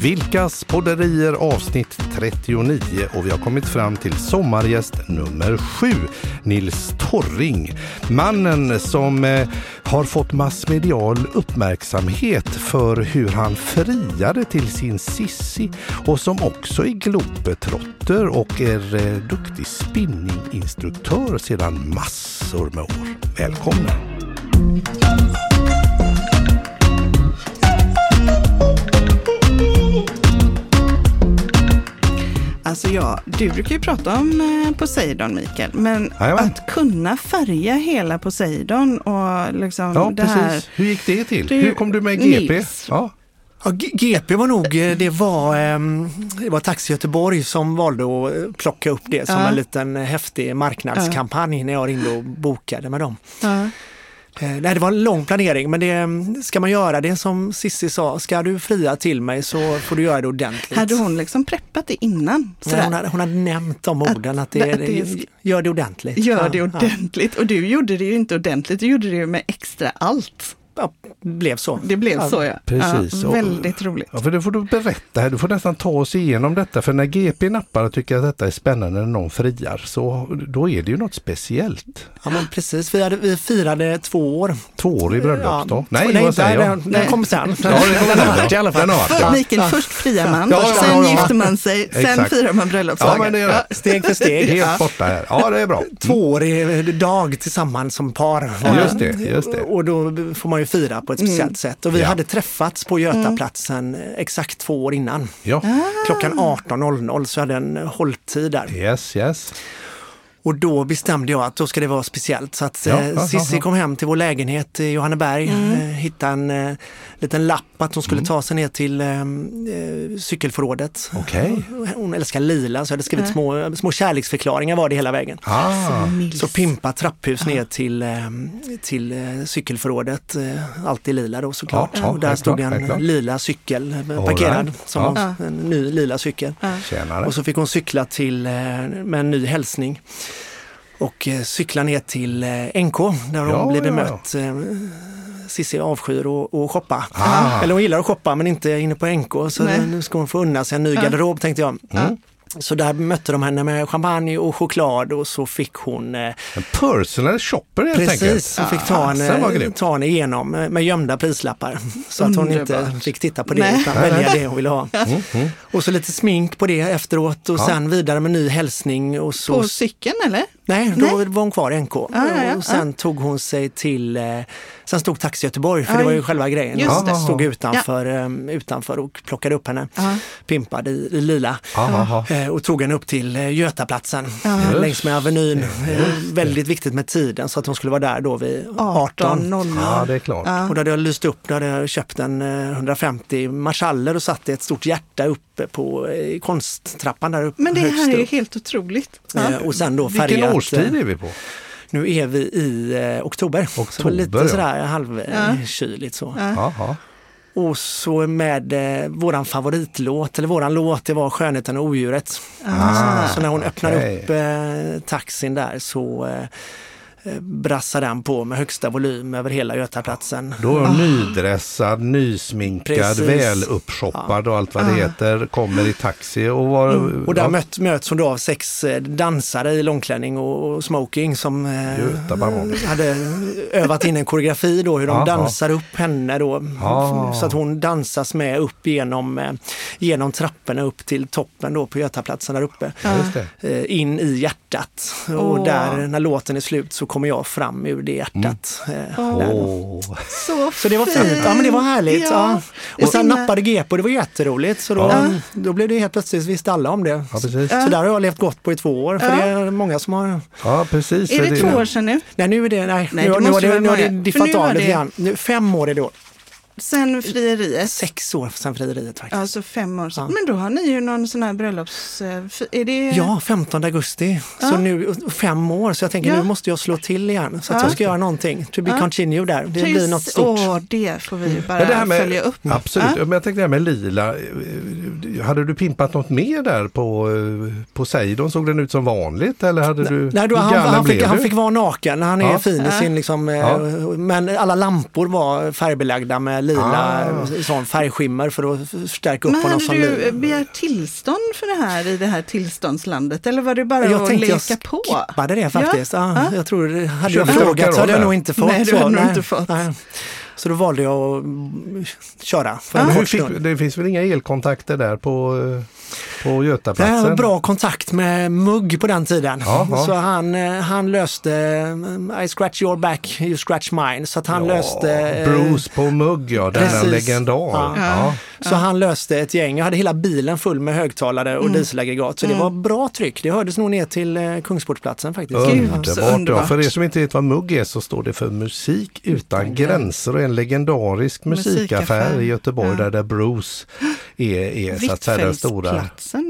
Vilkas podderier avsnitt 39 och vi har kommit fram till sommargäst nummer 7, Nils Torring. Mannen som eh, har fått massmedial uppmärksamhet för hur han friade till sin Sissi och som också är globetrotter och är eh, duktig spinninginstruktör sedan massor med år. Välkommen! Alltså ja, du brukar ju prata om eh, Poseidon Mikael, men Jajamän. att kunna färga hela Poseidon och liksom Ja, det precis. här. Hur gick det till? Du, Hur kom du med GP? Nils. Ja. Ja, GP var nog, eh, det var, ehm, det var Taxi Göteborg som valde att eh, plocka upp det som Ja. en liten häftig marknadskampanj när jag ringde och bokade med dem. Ja. Eh, Nej, det var en lång planering men det mm, ska man göra det som Sissi sa, ska du fria till mig så får du göra det ordentligt. Hade hon liksom preppat det innan? Nej, Sådär. hon, hade, hon hade nämnt de Att- orden, att, det, att det ska- gör det ordentligt. Gör det Ja, ordentligt. Och du gjorde det ju inte ordentligt, du gjorde det ju med extra allt. Ja, ja, blev så. Det blev Ja, så ja. precis. Ja, Och- väldigt roligt. Ja, för det får du berätta här. Du får nästan ta oss igenom detta. För när GP nappar och tycker att detta är spännande när någon friar så då är det ju något speciellt. Ja, men precis. Vi, hade, vi firade två år. Tvåårig bröllopsdag. Nej, nej, vad säger jag? den, den kom sen. Ja, den har ja. varit i alla fall. För, ja. Mikael, först friar man, Ja, ja, sen ja, ja. gifter man sig, sen Exakt. firar man Ja, bröllopsdagen. men det är rätt. Steg för steg. Helt borta här. Ja, det är bra. Tvåårig dag tillsammans som par. Just det, just det. Och då får man ju fira på ett speciellt sätt. Och vi Ja. hade träffats på Götaplatsen exakt två år innan. Ja, Klockan 18.00 så hade jag en hålltid där. yes, yes. Och då bestämde jag att då ska det vara speciellt. Så att Ja, eh, ja, ja, Cissi ja. kom hem till vår lägenhet i Johanneberg, Mm. eh, hittade en eh, liten lapp att hon skulle Mm. ta sig ner till eh, eh, cykelförrådet. Okej. Hon älskar lila så jag hade skrivit små, små kärleksförklaringar var det hela vägen. Ah, Nils. Så pimpa trapphus ner till, eh, till eh, cykelförrådet, eh, alltid lila då såklart. Ja, ja, och där stod en självklart. lila cykel eh, parkerad, right. som Ja. en ny lila cykel. Och så fick hon cykla till, eh, med en ny hälsning och eh, cykla ner till eh, NK där hon Ja, ja, ja. bemött. Eh, Cissi avskyr att shoppa. Ah. Eller hon gillar att shoppa men inte inne på NK så Nej. nu ska hon få unna sig en ny garderob tänkte jag. Mm. Så där mötte de henne med champagne och choklad och så fick hon En personal shopper helt enkelt. Precis, hon fick ta henne, ta henne igenom med gömda prislappar. Så att hon inte fick titta på det Nej. utan välja det hon ville ha. Mm, mm. Och så lite smink på det efteråt och Ja. sen vidare med ny hälsning. Och så, På cykeln eller? Nej, då Nej. var hon kvar i NK. ja, ja, och sen tog hon sig till, eh, sen stod Taxi Göteborg för det Aj. var ju själva grejen. Just det. Stod utanför, eh, utanför och plockade upp henne, Ja. pimpad i, i lila. Eh, och tog henne upp till eh, Götaplatsen Ja. eh, längs med Avenyn. Eh, väldigt viktigt med tiden så att hon skulle vara där då vid 18. 18.00. Ja, det är klart. Ja. Och då hade jag lyst upp, då hade jag köpt en eh, 150 marschaller och satt ett stort hjärta uppe på eh, konsttrappan där uppe. Men det här är ju helt otroligt. Eh, Ja. Och sen då Vilken färgat. årstid eh, är vi på? Nu är vi i eh, oktober. så Oktober, lite ja. sådär Ja. halvkyligt så. Ja. Och så med eh, våran favoritlåt, eller våran låt, det var Skönheten och odjuret. Ah, så när hon öppnar okej. upp eh, taxin där så eh, eh, brassar den på med högsta volym över hela Götaplatsen. Då är hon nydressad, nysminkad, Precis. väluppshoppad och allt vad det heter. Kommer i taxi och var... Och där ja, möt, möts hon då av sex eh, dansare i långklänning och, smoking som eh, hade övat in en koreografi då hur de Jaha. dansar upp henne då. Ah. Så att hon dansas med upp genom, eh, genom trapporna upp till toppen då på Götaplatsen där uppe. Eh, In i hjärtat. Och där när låten är slut så kommer jag fram ur det hjärtat. då. Åh. Så, Så det var fint. Ja men det var härligt. Ja. Det Och sen fina- nappade GP och det var jätteroligt. Så då, Ja. då blev det helt plötsligt, visste alla om det. Så där har jag levt gott på i två år. För Ja. det är många som har... Ja, precis. Är För det två år sedan nu? Nej nu är det, nej, Nej, nu, det nu, har det, nu har det diffat av lite det- grann. Nu, fem år är det då. Sen frieriet? Sex år sedan frieriet faktiskt. Alltså fem år sedan. Ja. Men då har ni ju någon sån här bröllops... eh, Är det... Ja, 15 augusti. Så Ja. nu, fem år, så jag tänker Ja. nu måste jag slå till igen. Så att Ja. jag ska göra någonting. To be Ja. continue där. Det blir något stort. Åh, det får vi ju bara det här med, följa upp. Absolut, Ja. men jag tänkte det här med lila. hade du pimpat något mer där på eh, Poseidon? Såg den ut som vanligt eller hade du, Nej, då, han, han, fick, han fick vara naken. Han är Ja. fin i sin liksom, eh, Ja. men alla lampor var färgbelagda med lila Ah. sån färgskimmer för att förstärka upp Men honom hade som du lila. begärt tillstånd för det här i det här tillståndslandet? Eller var det bara Jag att tänkte leka jag på? skippade det faktiskt. Ja. Ja. Jag tror, hade jag du frågat så hade jag nog inte fått. Nej, du så. hade nog inte fått. Nej. Så då valde jag att köra kort fick, det finns väl inga elkontakter där på, på Det Götaplatsen? var bra kontakt med Mugg på den tiden. Jaha. Så han, eh, han löste I scratch your back, you scratch mine. Så att han Ja, löste... eh, Bruce på mugg, ja. Denna legendar. Ja. Ja. Så han löste ett gäng. Jag hade hela bilen full med högtalare och dieselaggregat. Så det var bra tryck. Det hördes nog ner till eh, Kungsportsplatsen faktiskt. Underbart. Ja, underbart. för er som inte vet vad mugg är så står det för Musik utan gränser och en legendarisk musikaffär Musikaffär. i Göteborg Ja. där, där Bruce är, är så att säga den stora...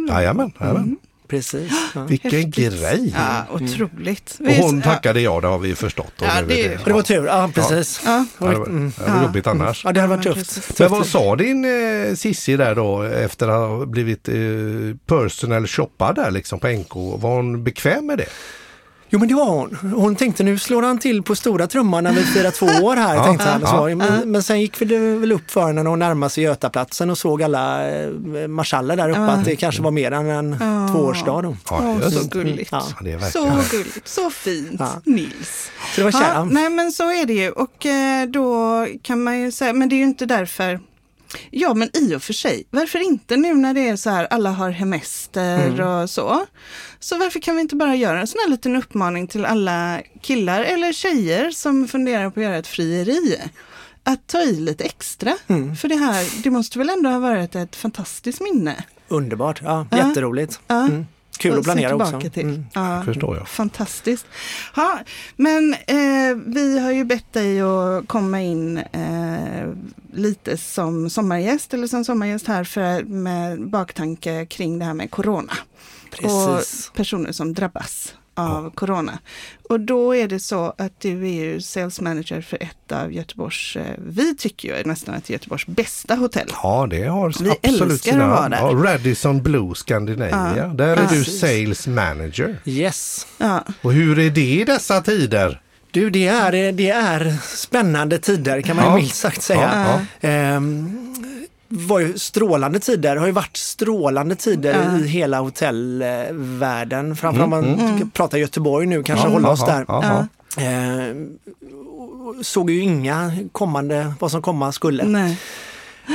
Jajamän, jajamän. Precis. Ja. Vilken Häftigt. grej! Ja, otroligt. Och hon tackade ja, det har vi förstått. Och Ja, det- Och det var tur. Ja, precis. Ja. Ja, det var, Mm. det var jobbigt annars. Ja, det hade varit tufft. Men vad sa din eh, Sissi där då efter att ha blivit eh, personal shoppad där liksom på NK? Var hon bekväm med det? Jo men det var hon. Hon tänkte nu slår han till på stora trumman när vi firar två år här. Ja, tänkte han. ja, Så, men, men sen gick det väl upp för henne när hon närmade sig Götaplatsen och såg alla eh, marschaller där uppe att det kanske var mer än en Ja. tvåårsdag. Då. Ja, så gulligt. Så gulligt, så fint. Nils. Så det var Ja, kär. nej men så är det ju och eh, då kan man ju säga, men det är ju inte därför Ja men i och för sig, varför inte nu när det är så här, alla har hemester Mm. och så. Så varför kan vi inte bara göra en sån här liten uppmaning till alla killar eller tjejer som funderar på att göra ett frieri. Att ta i lite extra. Mm. För det här, det måste väl ändå ha varit ett fantastiskt minne. Underbart. Ja, jätteroligt. Ja. Mm. Kul Och att planera också. Till. Mm. Ja, Förstår jag. Fantastiskt. Ja, men eh, vi har ju bett dig att komma in eh, lite som sommargäst eller som sommargäst här för, med baktanke kring det här med corona. Precis. Och personer som drabbas av corona. Och då är det så att du är ju sales manager för ett av Göteborgs, eh, vi tycker ju nästan att Göteborgs bästa hotell. Ja, det har Vi absolut sina... att vara där. Ja, Radisson Blue Scandinavia. Ja. Där är Ja. du Precis. sales manager. Yes. Ja, Och hur är det i dessa tider? Du, det är, det är spännande tider kan man ju Ja. minst sagt säga. Ja, Ehm, var ju strålande tider, har ju varit strålande tider Ja. i hela hotellvärlden. Framförallt om man Mm. pratar Göteborg nu, kanske Ja, hålla oss där. ja, och såg ju inga kommande, vad som komma skulle. nej.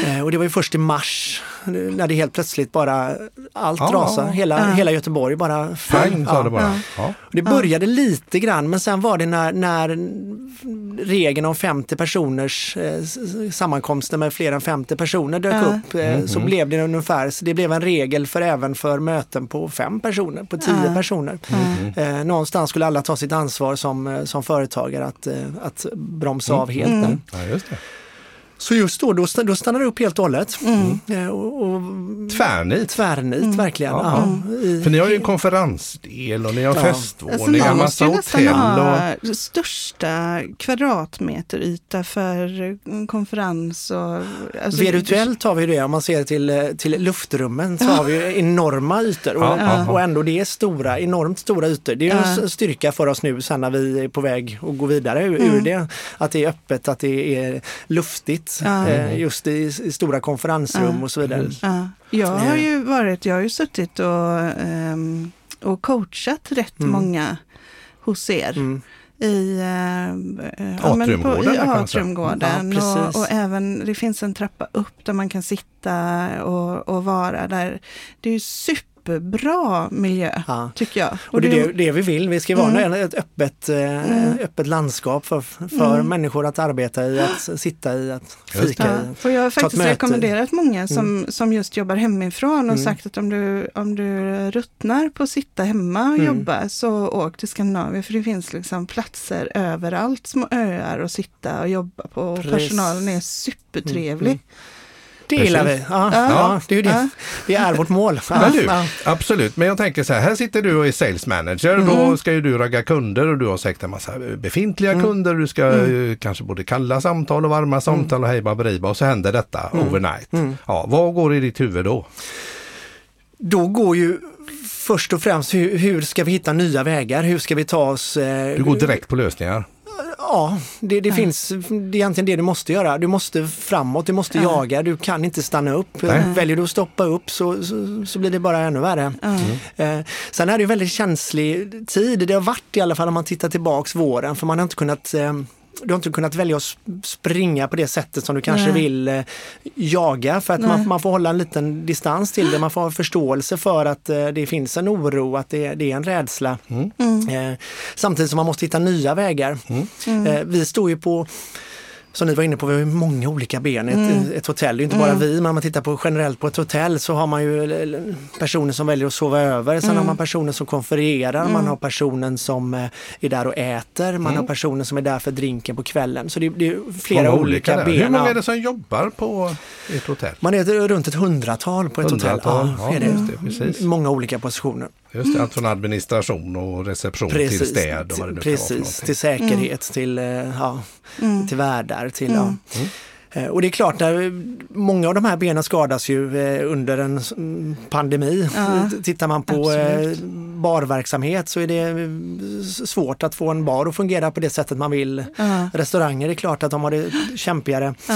Eh, och det var ju först i mars när det helt plötsligt bara allt Ja. rasade. Hela, Ja. hela Göteborg bara föll. Ja. det bara. Ja. Och Det började lite grann men sen var det när, när regeln om 50 personers eh, sammankomster med fler än 50 personer dök Ja. upp eh, så blev det ungefär, så det blev en regel för även för möten på fem personer, på tio Ja. personer. Eh, någonstans skulle alla ta sitt ansvar som, eh, som företagare att, eh, att bromsa av helt. där. Så just då, då, då stannade det upp helt och hållet. Mm. Eh, och, och Tvärnit. tvärnit verkligen. Ja. Ja, i- För ni har ju en konferensdel och ni har Ja. festvåning, Alltså, ni har massa hotell. Och... ha största kvadratmeteryta för mm, konferens och... Alltså, Virtuellt har vi det, om man ser till, eh, till luftrummen så har vi enorma ytor och, ja. och ändå det är stora, enormt stora ytor. Det är en styrka för oss nu sen när vi är på väg att gå vidare ur, Mm. ur det. Att det är öppet, att det är luftigt Ja. eh, just i, i stora konferensrum Ja. och så vidare. Ja. Jag har ju varit, jag har ju suttit och, ehm, och coachat rätt Mm. många hos er. Mm. I, eh, eh, ja, men Atriumgården, på, i atriumgården. Ja, precis. och, och även, det finns en trappa upp där man kan sitta och, och vara där. Det är ju superbra miljö, Ja. tycker jag. Och det är det, det vi vill. Vi ska vara Mm. ett öppet, eh, Mm. öppet landskap för, för Mm. människor att arbeta i, att sitta i, att fika Ja, i. för jag har faktiskt rekommenderat många som, som just jobbar hemifrån och Mm. sagt att om du, om du ruttnar på att sitta hemma och Mm. jobba så åk till Skandinavien för det finns liksom platser överallt, små öar att sitta och jobba på och personalen är supertrevlig. Mm. Det gillar vi. Ja, Ja. ja. det, är det. Det är vårt mål. Du, absolut. Men jag tänker så här, här sitter du och är sales manager. Mm. Då ska ju du ragga kunder och du har säkert en massa befintliga Mm. kunder. Du ska eh, kanske både kalla samtal och varma samtal och hej baberiba och så händer detta overnight. Mm. Ja, vad går i ditt huvud då? Då går ju först och främst hur, hur ska vi hitta nya vägar? Hur ska vi ta oss... Eh, Du går direkt på lösningar. Ja, det, det finns, det är egentligen det du måste göra. Du måste framåt, du måste jaga, du kan inte stanna upp. Nej. Väljer du att stoppa upp så, så, så blir det bara ännu värre. Eh, sen är det ju väldigt känslig tid, det har varit i alla fall om man tittar tillbaks våren, för man har inte kunnat eh, du har inte kunnat välja att sp- springa på det sättet som du kanske Nej. vill eh, jaga för att man, man får hålla en liten distans till det. Man får ha förståelse för att eh, det finns en oro, att det, det är en rädsla. Eh, samtidigt som man måste hitta nya vägar. Eh, vi står ju på som ni var inne på, vi har ju många olika ben i ett, ett hotell. Det är inte bara vi, men om man tittar på generellt på ett hotell så har man ju personer som väljer att sova över. Sen har man personer som konfererar, man har personen som eh, är där och äter, man har personen som är där för drinken på kvällen. Så det, det är flera olika, där. ben. Hur många ja. är det som jobbar på ett hotell? Man är runt ett hundratal på ett Hundratal, hotell. ja, är det. det, precis. Många olika positioner. Just det, allt från administration och reception till städ och vad det nu precis till säkerhet, till, eh, ja, till värdar. Till, ja. Eh, Och det är klart, många av de här benen skadas ju eh, under en mm, pandemi. Ja, Tittar man på eh, absolut. barverksamhet så är det svårt att få en bar att fungera på det sättet man vill. Ja. Restauranger är klart att de har det kämpigare. Ja.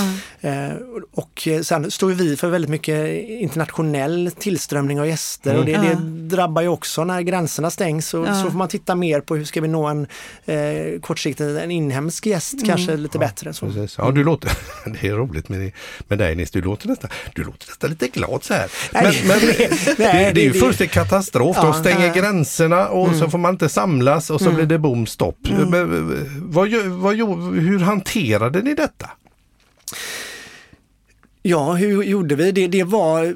Och sen står vi för väldigt mycket internationell tillströmning av gäster och det, Ja. det drabbar ju också när gränserna stängs så, Ja. så får man titta mer på hur ska vi nå en eh, kortsiktigt en inhemsk gäst kanske lite bättre. Så. Precis. Ja, du låter, det är roligt med, med dig Nils, du låter, nästan, du låter nästan lite glad så här. Men, Nej, men nej, det, det är ju det- fullständig katastrof. De Ja. stänger Ja. gränserna och så får man inte samlas och så blir det bom stopp. Men, vad, vad, hur hanterade ni detta? Ja, hur gjorde vi? Det, det var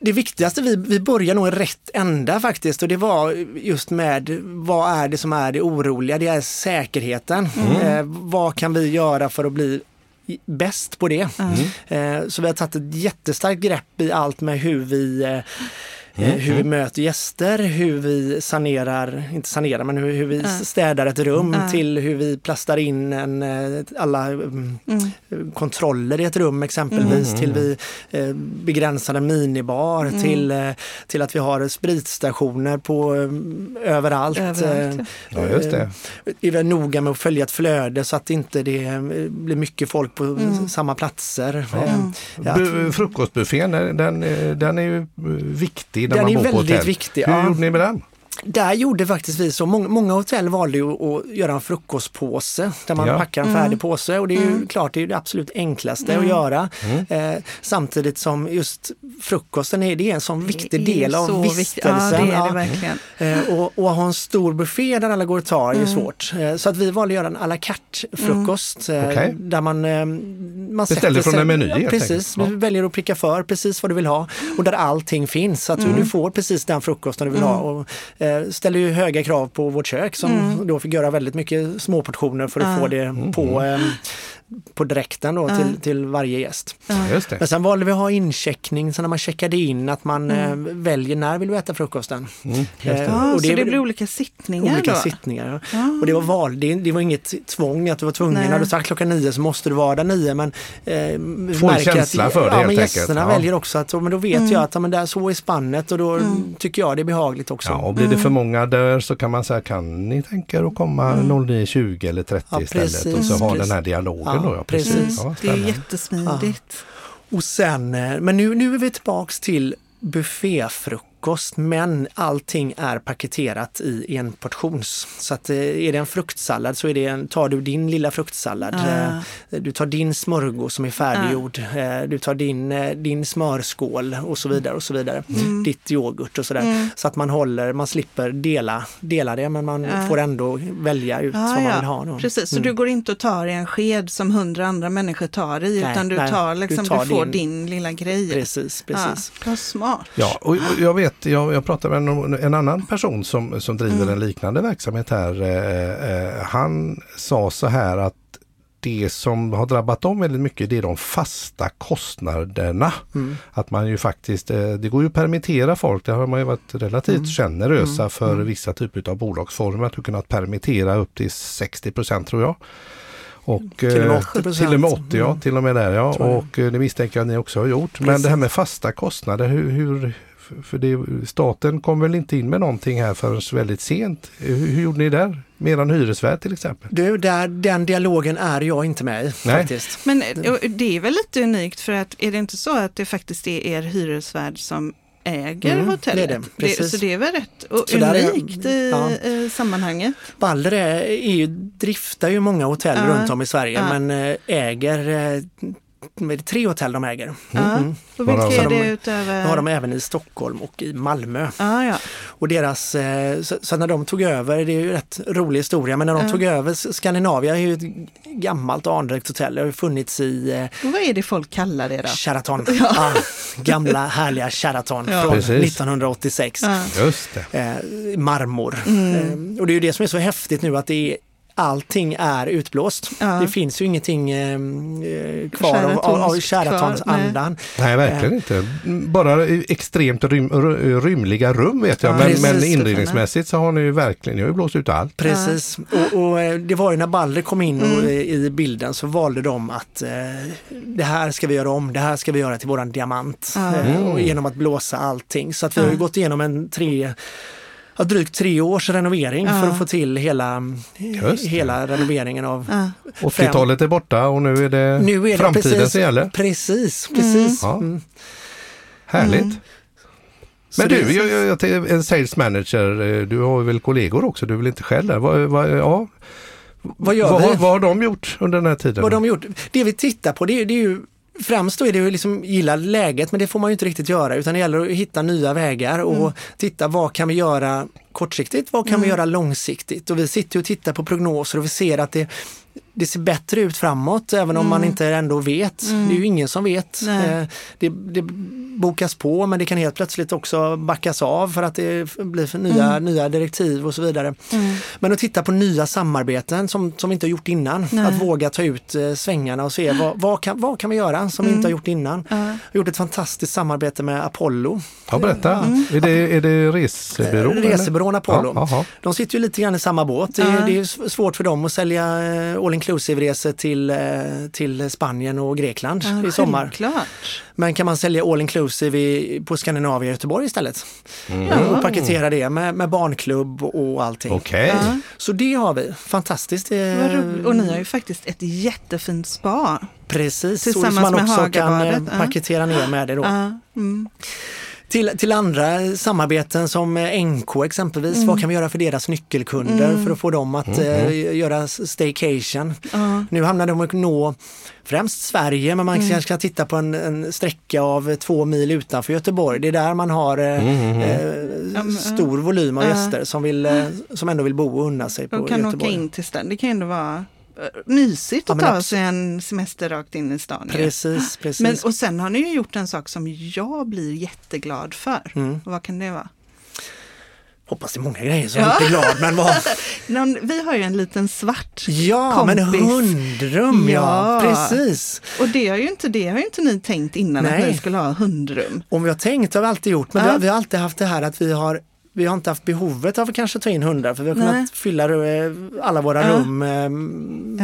det viktigaste, vi, vi började nog i rätt ända faktiskt och det var just med vad är det som är det oroliga? Det är säkerheten. Eh, vad kan vi göra för att bli bäst på det? Eh, så vi har tagit ett jättestarkt grepp i allt med hur vi eh, Eh, Hur vi möter gäster, hur vi sanerar, inte sanerar, men hur, hur vi städar ett rum Ja. till hur vi plastar in en, eh, alla mm, kontroller i ett rum exempelvis till vi eh, begränsar en minibar till, eh, till att vi har spritstationer på eh, överallt. Överallt, Eh, Ja, just det. eh, är vi noga med att följa ett flöde så att inte det blir mycket folk på samma platser. Ja, att- Bu- Frukostbuffén, den, den, är ju eh, viktig när Den man är bor på väldigt hotell. viktig, Hur ja. gjorde ni med den? Där gjorde faktiskt vi så. Många, många hotell valde ju att göra en frukostpåse där man Ja. packar en färdig påse och det är ju klart det är det absolut enklaste att göra. Eh, samtidigt som just frukosten är, det är en sån viktig del av vistelsen. Ja, det är Ja. det verkligen. Eh, och, och ha en stor buffé där alla går och tar är ju svårt. Eh, så att vi valde att göra en à la carte frukost. eh, Okej. Där man, eh, man Beställer från sig- en meny, Ja, precis. Ja. du väljer att pricka för precis vad du vill ha och där allting finns. Så att du får precis den frukosten du vill ha. Och, eh, ställer ju höga krav på vårt kök som då fick göra väldigt mycket små portioner för att få det på, eh, på direkten då till, till varje gäst. Ja, just det. Men sen valde vi att ha incheckning, så när man checkade in att man eh, väljer när vill du äta frukosten. Mm, det. Eh, Ja, och så det blir olika sittningar olika då? sittningar. Ja. Och det var val, det, det var inget tvång att du var tvungen, Nej. när du sagt klockan nio så måste du vara där nio men eh, Få en känsla att, för det ja, helt men enkelt. gästerna Ja. väljer också att, men då vet jag att ja, men där, så är spannet och då tycker jag det är behagligt också. Ja, och blir det för många där så kan man säga, kan ni tänka er att komma 09.20 eller 30 Ja, istället och precis, så ha den här dialogen Ja, då. Ja, precis. precis. Ja, Det är jättesmidigt. Och sen, eh, men nu, nu är vi tillbaks till bufféfrukost men allting är paketerat i en portions. Så att eh, är det en fruktsallad så är det en, tar du din lilla fruktsallad. Eh, Du tar din smörgås som är färdiggjord. eh, Du tar din, din smörskål och så vidare och så vidare. Mm. Ditt yoghurt och sådär. Så att man håller, man slipper dela, dela det men man Ja. får ändå välja ut Ja, vad man vill ha. Då. Precis, så Mm. du går inte och tar i en sked som hundra andra människor tar i, Nej, utan du nej, tar du liksom, du, tar får din- din, lilla grej. Precis, precis. Ja, smart. Ja, och och jag vet, jag, jag pratade med en, en annan person som, som driver Mm. en liknande verksamhet här. Eh, eh, han sa så här att det som har drabbat dem väldigt mycket det är de fasta kostnaderna. Mm. Att man ju faktiskt, eh, det går ju att permittera folk, det har man ju varit relativt Mm. generösa för vissa typer av bolagsformer. Att du kunnat permittera upp till 60% tror jag. Och, Till och med eh, 80%. Till och med 80 ja, Mm. till och med där ja. Och eh, det misstänker jag att ni också har gjort. Men Precis. det här med fasta kostnader, hur, hur För- det, staten kom väl inte in med någonting här förrän väldigt sent. Hur, hur gjorde ni där? Med eran hyresvärd till exempel? Du, där, den dialogen är jag inte med i Nej. faktiskt. Men eh, det är väl lite unikt för att är det inte så att det faktiskt är er hyresvärd som äger Mm, hotellet? det är det, precis. så det är väl rätt och Så där är- unikt i ja. eh, sammanhanget. Balder är, är ju, driftar ju många hotell Ja. runt om i Sverige Ja. men eh, äger eh, det är tre hotell de äger. Ja. Mm. Och vilka är det de- utöver? Nu har de även i Stockholm och i Malmö. Ja, ja. Och deras, eh, så, så när de tog över, det är ju en rätt rolig historia, men när de Ja. tog över Skandinavia är ju ett gammalt anrikt hotell. Det har ju funnits i eh, Och vad är det folk kallar det då? Sheraton. Ja. gamla härliga Sheraton Ja. från Precis. 1986. Ja. Just det. Eh, marmor. Mm. Eh, och det är ju det som är så häftigt nu att det är allting är utblåst. Ja. Det finns ju ingenting eh, eh, kvar av, av, av Sheratonsandan. Nej, verkligen inte. Bara extremt rym, ry- rymliga rum vet jag, Ja, men, precis. men inredningsmässigt så har ni ju verkligen, ni har ju blåst ut allt. Precis, och, och eh, det var ju när Balder kom in Mm. och, i bilden så valde de att eh, det här ska vi göra om, det här ska vi göra till våran diamant. Ja. Eh, och Mm. genom att blåsa allting. Så att vi har ju Ja. gått igenom en tre ja, drygt tre års renovering Ja. för att få till hela, hela renoveringen av... Ja. 80-talet är borta och nu är det Nu är det framtiden precis, som gäller. Precis, precis. Ja. Mm. Härligt. Mm. Men du, jag, jag, jag, tänker, en sales manager, eh, du har väl kollegor också, du är väl inte själv där? Vad, vad, ja. Vad gör vad, vi? har- vad har de gjort under den här tiden? Vad de gjort? Det vi tittar på det är, det är ju Främst då är det ju liksom gilla läget men det får man ju inte riktigt göra utan det gäller att hitta nya vägar och Mm. titta vad kan vi göra kortsiktigt, vad kan vi göra långsiktigt? Och vi sitter och tittar på prognoser och vi ser att det, det ser bättre ut framåt även om man inte ändå vet. Det är ju ingen som vet. Mm. Eh, Det, det bokas på men det kan helt plötsligt också backas av för att det blir för nya, nya direktiv och så vidare. Mm. Men att titta på nya samarbeten som, som vi inte har gjort innan. Nej. Att våga ta ut eh, svängarna och se vad, vad, kan, vad kan vi göra som vi inte har gjort innan. Ja. Vi har gjort ett fantastiskt samarbete med Apollo. Ja, berätta. Är, det, är det resebyrå? eller? Resebyrån Apollo. Ja. De sitter ju lite grann i samma båt. Det är, Ja. det är svårt för dem att sälja eh, all inclusive resor till, eh, till Spanien och Grekland Ja, i sommar. Självklart. Men kan man sälja all inclusive i, på Skandinavia och Göteborg istället? Mm. Och paketera det med, med barnklubb och allting. Okej. Ja. Så det har vi. Fantastiskt. Och ni har ju faktiskt ett jättefint spa. Precis, så Tillsammans som man med också kan eh, paketera ner med det då. Ja. Mm. Till, till andra samarbeten som eh, NK exempelvis, Mm. vad kan vi göra för deras nyckelkunder för att få dem att eh, göra staycation? Nu hamnar de att nå främst Sverige men man Mm. kanske ska titta på en, en sträcka av två mil utanför Göteborg. Det är där man har eh, eh, Ja, men, stor volym av gäster som, vill, eh, som ändå vill bo och unna sig på Och kan Göteborg. åka in till stan. Det kan ju ändå vara eh, mysigt Ja, att men ta sig en semester rakt in i stan. ju. Precis, precis. Men, och sen har ni ju gjort en sak som jag blir jätteglad för. Mm. Vad kan det vara? Hoppas det är många grejer som jag är glad men vad... Någon, vi har ju en liten svart Ja, men kompis. hundrum ja, Ja. precis. Och det har ju inte, det har ju inte ni tänkt innan att Nej. ni skulle ha hundrum. Om vi har tänkt har vi alltid gjort, men vi, Ja. har, vi har alltid haft det här att vi har vi har inte haft behovet av att kanske ta in hundar för vi har Nej. kunnat fylla eh, alla våra Ja. rum eh,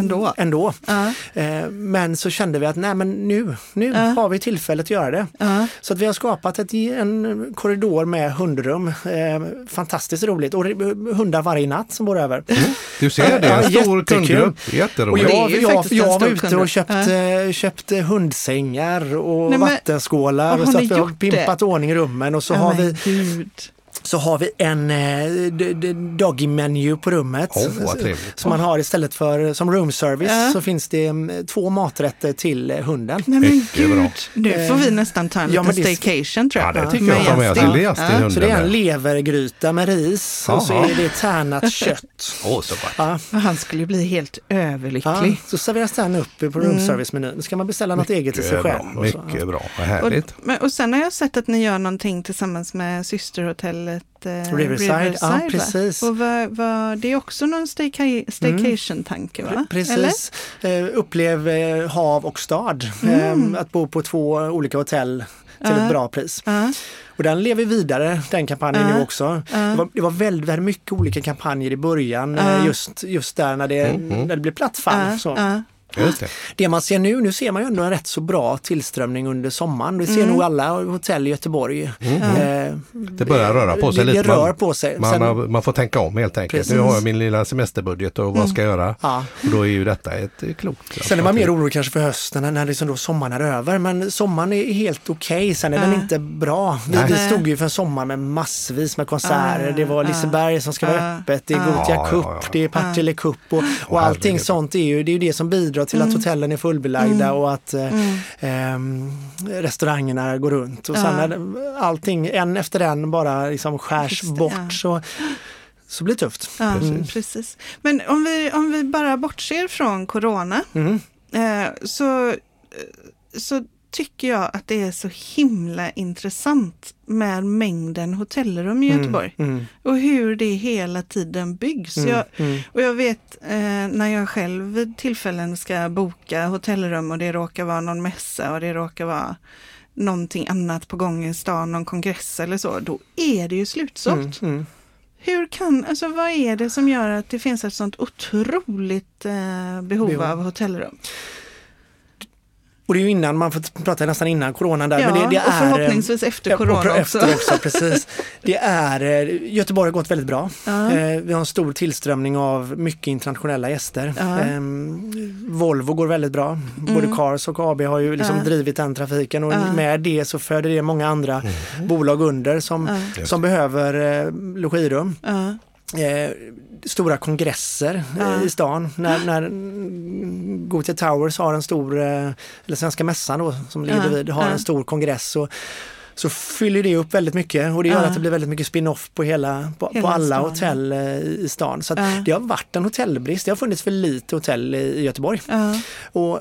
Ändå. ändå. Ja, Eh, Men så kände vi att nej men nu, nu Ja. har vi tillfället att göra det. ja, Så att vi har skapat ett, en korridor med hundrum. Eh, fantastiskt roligt och hundar varje natt som bor över. Du ser, det en stor kundgrupp. Jätteroligt. Jag, jag, jag var ute och köpt, eh, köpt eh, hundsängar och Nej, men- vattenskålar och så att vi har gjort det? pimpat ordning i rummen och så Ja, har vi Gud. Så har vi en eh, doggy menu på rummet. Trevligt. Som man har istället för som room service Ja. så finns det mm, två maträtter till eh, hunden. Nej men Mycket gud, nu får vi nästan ta en Ja, liten det- staycation tror Ja, jag. det tycker jag. Ta med gäst i hunden. Så det är en levergryta med ris och så är det tärnat kött. Åh, så. Ja. Och Han skulle bli helt Ja, överlycklig. så serveras den upp på room service-menyn. Då ska man beställa något eget till sig Mycket själv. bra, och så. mycket bra. Vad Och, härligt. men, och sen har jag sett att ni gör någonting tillsammans med systerhotellet eh, Riverside, ja, va? precis. Och vad, vad, det är också någon stayca- staycation-tanke va? Eller? Precis. Eh, upplev eh, hav och stad. Mm. Eh, att bo på två olika hotell till Ja. ett bra pris. Ja, Och den lever vidare, den kampanjen Ja. nu också. Ja. Det, var, det var väldigt, väldigt mycket olika kampanjer i början, Ja. eh, just, just där när det, Mm, mm. när det blev platt fall. ja, så. Just det. Det man ser nu, nu ser man ju ändå en rätt så bra tillströmning under sommaren. Det ser Mm. nog alla hotell i Göteborg. Eh, Det börjar röra på sig det, lite. Det rör på sig. Man, Sen- har, man får tänka om helt enkelt. Precis. Nu har jag min lilla semesterbudget och vad ska jag göra? Ja. Och då är ju detta ett eh, klokt. Sen är man mer orolig kanske för hösten när- liksom då sommaren är över. Men sommaren är helt okej, sen är den inte bra. Vi, vi stod ju för en sommar med massvis med konserter. Det var. Liseberg som ska vara öppet, det är. Gothia Ja, Cup, ja, ja. det är Partille Cup och, och allting sånt är ju det, är ju det som bidrar till Mm. att hotellen är fullbelagda och att eh, ehm, restaurangerna går runt. Och sen Ja. när allting en efter en bara liksom skärs Just det, bort ja. så, så blir det tufft. Ja, Precis. precis. Men om vi, om vi bara bortser från corona Mm. eh, så, eh, så tycker jag att det är så himla intressant med mängden hotellrum i Göteborg Mm. och hur det hela tiden byggs. Mm. Jag, Mm. och jag vet eh, när jag själv vid tillfällen ska boka hotellrum och det råkar vara någon mässa och det råkar vara någonting annat på gång i stan, någon kongress eller så, då är det ju slutsålt. Mm. Mm. Hur kan, alltså vad är det som gör att det finns ett sånt otroligt eh, behov Behov. av hotellrum? Och det är ju innan, man får prata nästan innan coronan där. Ja, men det, det och är, förhoppningsvis efter Ja, corona och också. Efter också precis. Det är, eh, Göteborg har gått väldigt bra. Ja. Eh, Vi har en stor tillströmning av mycket internationella gäster. Ja. Ehm, Volvo går väldigt bra. Både Cars och AB har ju liksom Mm. Ja. drivit den trafiken och Ja. med det så föder det många andra bolag under som, Ja. som behöver eh, logirum. Eh, stora kongresser eh, i stan. När, när Gothia Towers har en stor, eh, eller Svenska Mässan då, som ligger Ja. bredvid, har en stor kongress så, så fyller det upp väldigt mycket och det gör att det blir väldigt mycket spin-off på, hela, på, Hela på alla stan. hotell eh, i stan. Så att det har varit en hotellbrist. Det har funnits för lite hotell i, Göteborg. Och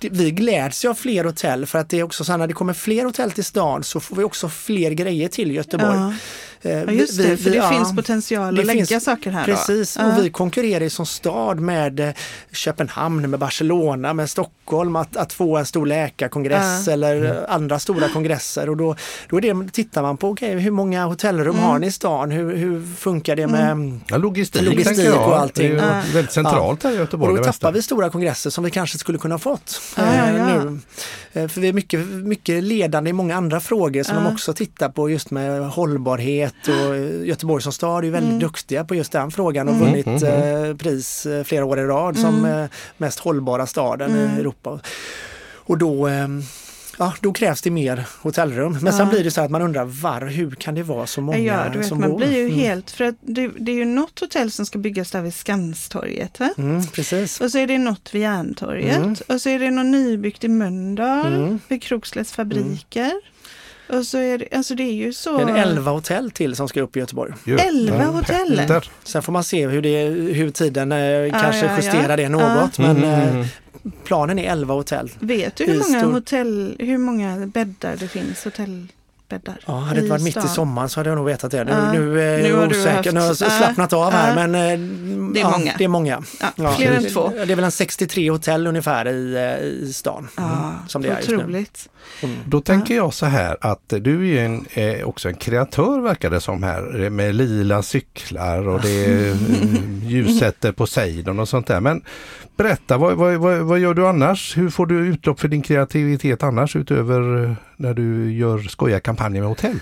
vi gläds ju av fler hotell för att det är också så här, när det kommer fler hotell till stan så får vi också fler grejer till Göteborg. ja. Eh, ja, just det, för det ja, finns potential det att lägga finns- saker här Precis, då. och vi konkurrerar ju som stad med eh, Köpenhamn, med Barcelona, med Stockholm att, att få en stor läkarkongress Ja. eller Mm. andra stora kongresser och då, då är det, tittar man på okay, hur många hotellrum Mm. har ni i stan, hur, hur funkar det med Ja, logistik, Logistik och allting. Det är ju Ja. väldigt centralt här i och Göteborg. då det mesta. tappar vi stora kongresser som vi kanske skulle kunna fått Ja, eh, ja, ja. nu. Eh, För vi är mycket, mycket ledande i många andra frågor som Ja. de också tittar på just med hållbarhet och eh, Göteborg som stad är ju väldigt Mm. duktiga på just den frågan och Mm, vunnit mm, eh, pris eh, flera år i rad som Mm. eh, mest hållbara staden Mm. i Europa. Och då eh, Ja, då krävs det mer hotellrum. Men Ja. sen blir det så att man undrar var, hur kan det vara så många Ja, du vet, som man bor? blir ju Mm. helt, för att det, det är ju något hotell som ska byggas där vid Skanstorget. Va? Mm, precis. Och så är det något vid Järntorget. Mm. Och så är det något nybyggt i Mölndal, Mm. vid Krokslätts fabriker. Och så är det, alltså det är ju så... Det är en elva hotell till som ska upp i Göteborg. Elva Ja, hotell. Sen får man se hur, det, hur tiden eh, kanske ja, ja. justerar det något. Mm, Men mm, eh, mm. Planen är 11 hotell. Vet du hur många, stor- hotell, hur många bäddar det finns? Hotellbäddar? Ja, hade det i varit mitt i sommaren så hade jag nog vetat det. Nu, Ja. nu är Nu jag har du osäker, haft- nu har jag ja, slappnat av här ja. men eh, Det är ja, många. Det är många. Ja, Ja, fler än två. Det är väl en 63 hotell ungefär i, eh, i stan. Ja, som det är just nu. otroligt. Då tänker jag så här att du är en, eh, också en kreatör verkar det som här eh, med lila cyklar och det är mm, ljussätter Poseidon och sånt där. Men berätta, vad, vad, vad, vad gör du annars? Hur får du utlopp för din kreativitet annars utöver eh, när du gör skojiga kampanjer med hotell?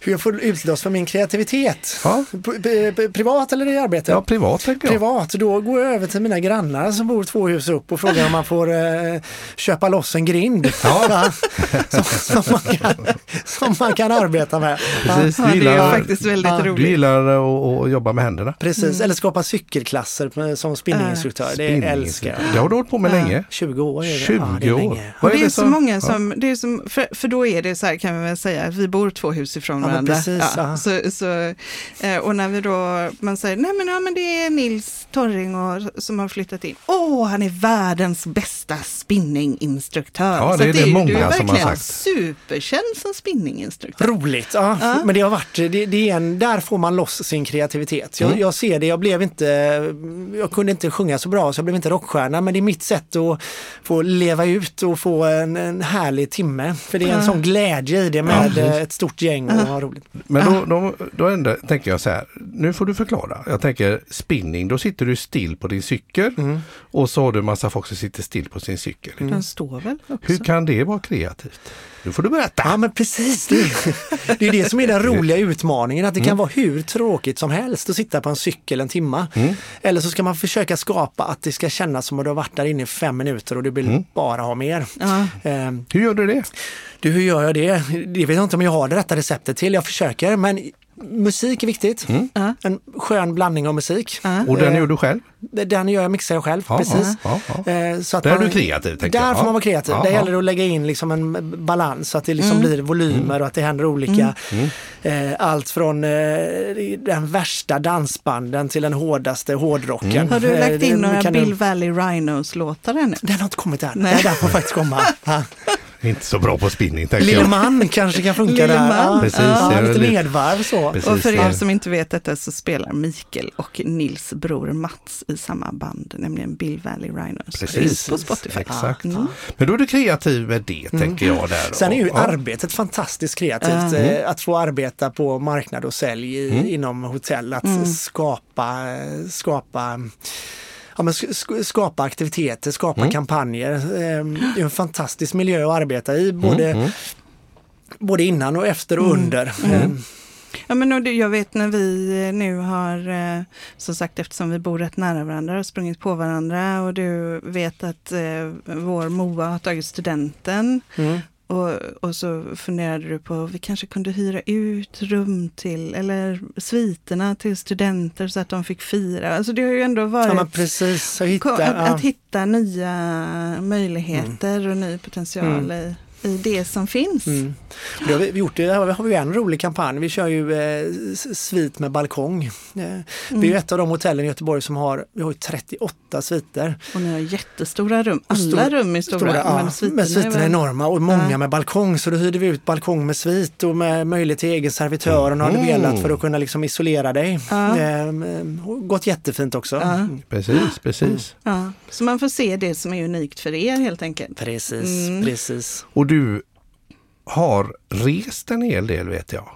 Hur jag får utlopp för min kreativitet. Ja, P- p- p- privat eller i arbete? ja privat tänker jag. Privat, då går jag över till mina grannar som bor två hus upp och frågar om man får eh, köpa loss en grind. Ja. Va? som, som, man kan, som man kan arbeta med. Precis, Ja, du det är gillar, faktiskt väldigt Ja, du du roligt. gillar att, att jobba med händerna. precis, eller skapa cykelklasser som spinninginstruktör. Det älskar jag. Det har du hållit på med länge. 20 år är det. 20 ja, det är år. länge. Vad Och det är så som- många ja. som, det är som för, för då är det så här kan vi väl säga, att vi bor två hus ifrån Ja, men varandra. precis, ja. så, så, eh, och när vi då, man säger, nej men, ja, men det är Nils Torring och, som har flyttat in. Åh, han är världens bästa spinninginstruktör. Ja, det är det ju- många du är som har verkligen sagt. superkänd som spinninginstruktör. Roligt, ja. Ja. Men det har varit, det, det är en, där får man loss sin kreativitet. Jag, Mm. jag ser det, jag blev inte, jag kunde inte sjunga så bra så jag blev inte rockstjärna men det är mitt sätt att få leva ut och få en, en härlig timme. För det är en Ja. sån glädje i det med precis. ett stort gäng och vad roligt. Men då, då, då ändå, tänker jag så här, nu får du förklara. Jag tänker spinning, då sitter du still på din cykel Mm. och så har du en massa folk som sitter still på sin cykel. Den står väl också? Hur kan det vara kreativt? Nu får du berätta. Ja men precis, det, det är det som är den roliga utmaningen, att det kan vara hur tråkigt som helst att sitta på en cykel en timma. Eller så ska man försöka skapa att det ska kännas som att du har varit där inne i fem minuter och du vill bara ha mer. Ja. Ehm, Hur gör du det? Du, hur gör jag det? Det vet jag inte om jag har det rätta receptet till. Jag försöker, men musik är viktigt. Ja. En skön blandning av musik. Ja. Och den Eh, gör du själv? Den gör jag, mixar jag själv, Ja, precis. Ja, ja. Eh, Så att Där är man, du kreativ, tänker Där jag. får man vara kreativ. Ja, där gäller det att lägga in liksom en balans så att det liksom blir volymer och att det händer olika. Mm. Eh, allt från eh, den värsta dansbanden till den hårdaste hårdrocken. Mm. Har du Eh, lagt in några kan du- Bill Valley Rhinos-låtar ännu? Den har inte kommit än. Nej. Nej. Den får faktiskt komma. Inte så bra på spinning, tänker Lille jag. man kanske kan funka där. man. Precis, ja, lite lite- nedvarv så. Precis. Och för er som inte vet detta så spelar Mikael och Nils bror Mats i samma band, nämligen Bill Valley Rhinos. Precis. På Spotify. Exakt. Mm. Men då är du kreativ med det, tänker jag. där. Sen är ju Ja. arbetet fantastiskt kreativt. eh, Att få arbeta på marknad och sälj i, inom hotell. Att skapa, skapa Ja, men sk- sk- skapa aktiviteter, skapa kampanjer. Eh, Det är en fantastisk miljö att arbeta i, både, både innan och efter och under. Eh, Ja, men och jag vet när vi eh, nu har, eh, som sagt eftersom vi bor rätt nära varandra, och sprungit på varandra och du vet att eh, vår Moa har tagit studenten. Mm. Och, och så funderade du på, vi kanske kunde hyra ut rum till, eller sviterna till studenter så att de fick fira. Alltså det har ju ändå varit Ja, precis. Att hitta, att, ja. att hitta nya möjligheter och ny potential i, i det som finns. Mm. Det har vi gjort, det har vi- en rolig kampanj. Vi kör ju eh, svit med balkong. Eh, Vi är ett av de hotellen i Göteborg som har, vi har ju 38 sviter. Och ni har jättestora rum. Alla stor- rum är stora, Stora, ja, men sviterna, men sviterna är väl- enorma och många Ja. med balkong. Så då hyrde vi ut balkong med svit och med möjlighet till egen servitör om du Mm. velat för att kunna liksom isolera dig. Ja. Och gått jättefint också. Ja. Mm. Precis, precis. Ja, så man får se det som är unikt för er helt enkelt. Precis, Mm. precis. Och du har rest en hel del, vet jag.